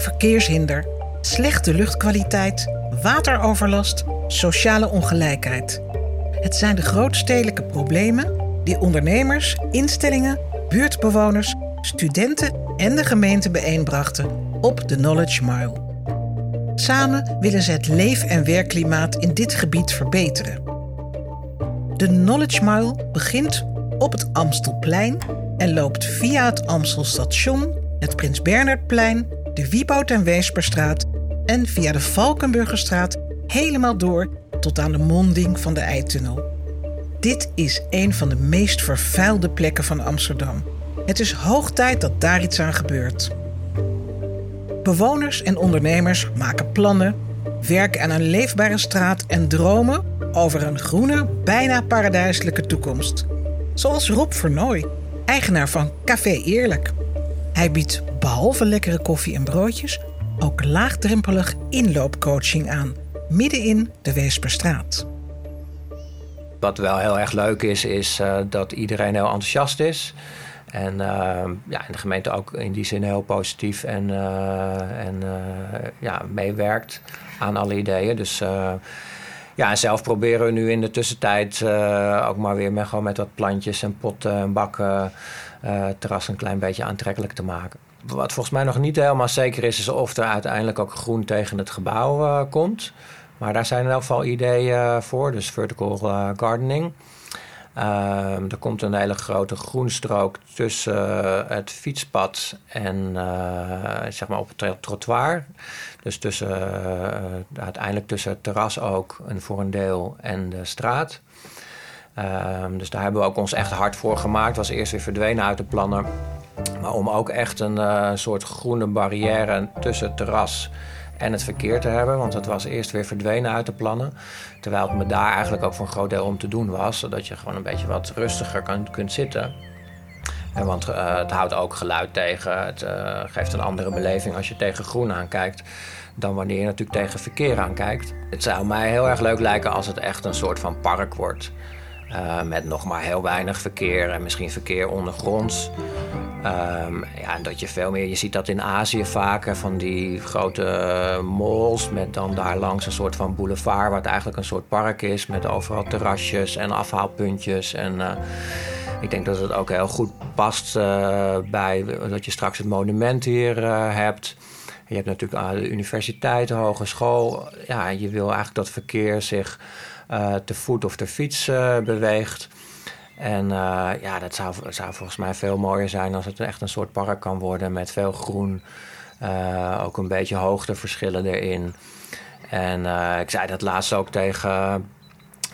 verkeershinder, slechte luchtkwaliteit, wateroverlast, sociale ongelijkheid. Het zijn de grootstedelijke problemen die ondernemers, instellingen, buurtbewoners, studenten en de gemeente bijeenbrachten op de Knowledge Mile. Samen willen ze het leef- en werkklimaat in dit gebied verbeteren. De Knowledge Mile begint op het Amstelplein en loopt via het Amstelstation, het Prins Bernhardplein, de Wieboud en Weesperstraat en via de Valkenburgerstraat helemaal door tot aan de monding van de Eitunnel. Dit is een van de meest vervuilde plekken van Amsterdam. Het is hoog tijd dat daar iets aan gebeurt. Bewoners en ondernemers maken plannen, werken aan een leefbare straat en dromen over een groene, bijna paradijselijke toekomst. Zoals Rob Vernooy, eigenaar van Café Eerlijk. Hij biedt behalve lekkere koffie en broodjes ook laagdrempelig inloopcoaching aan, midden in de Weesperstraat. Wat wel heel erg leuk is, is uh, dat iedereen heel enthousiast is. En uh, ja, de gemeente ook in die zin heel positief en, uh, en ja, meewerkt aan alle ideeën. Dus ja, zelf proberen we nu in de tussentijd ook maar weer met, gewoon met wat plantjes en potten en bakken het terras een klein beetje aantrekkelijk te maken. Wat volgens mij nog niet helemaal zeker is, is of er uiteindelijk ook groen tegen het gebouw komt. Maar daar zijn in elk geval ideeën voor, dus vertical gardening. Um, er komt een hele grote groenstrook tussen uh, het fietspad en uh, zeg maar op het trottoir. Dus tussen, uh, uiteindelijk tussen het terras ook en voor een deel en de straat. Um, dus daar hebben we ook ons echt hard voor gemaakt. Was eerst weer verdwenen uit de plannen. Maar om ook echt een soort groene barrière tussen het terras en het verkeer te hebben. Want het was eerst weer verdwenen uit de plannen. Terwijl het me daar eigenlijk ook voor een groot deel om te doen was. Zodat je gewoon een beetje wat rustiger kan, kunt zitten. En want uh, het houdt ook geluid tegen. Het uh, geeft een andere beleving als je tegen groen aankijkt. Dan wanneer je natuurlijk tegen verkeer aankijkt. Het zou mij heel erg leuk lijken als het echt een soort van park wordt. Uh, met nog maar heel weinig verkeer en misschien verkeer ondergronds. Um, ja, en dat je veel meer, je ziet dat in Azië vaker van die grote malls met dan daar langs een soort van boulevard, wat eigenlijk een soort park is met overal terrasjes en afhaalpuntjes. En uh, ik denk dat het ook heel goed past uh, bij dat je straks het monument hier hebt. Je hebt natuurlijk de universiteit, de hogeschool. Ja, je wil eigenlijk dat verkeer zich te voet of te fiets beweegt. En uh, ja, dat zou, zou volgens mij veel mooier zijn als het echt een soort park kan worden met veel groen. Uh, ook een beetje hoogteverschillen erin. En uh, ik zei dat laatst ook tegen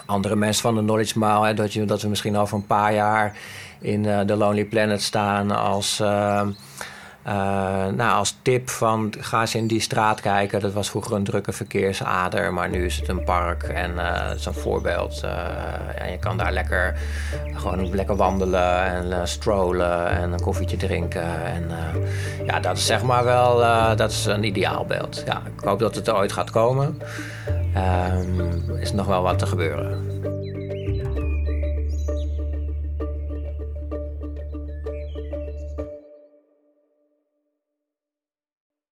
andere mensen van de Knowledge Mile. Dat, dat we misschien over een paar jaar in de Lonely Planet staan als nou, als tip van ga eens in die straat kijken. Dat was vroeger een drukke verkeersader, maar nu is het een park. En uh, dat is een voorbeeld. En je kan daar lekker, gewoon lekker wandelen en strollen en een koffietje drinken. En ja, dat is zeg maar wel dat is een ideaalbeeld. Ja, ik hoop dat het er ooit gaat komen. Um, is nog wel wat te gebeuren.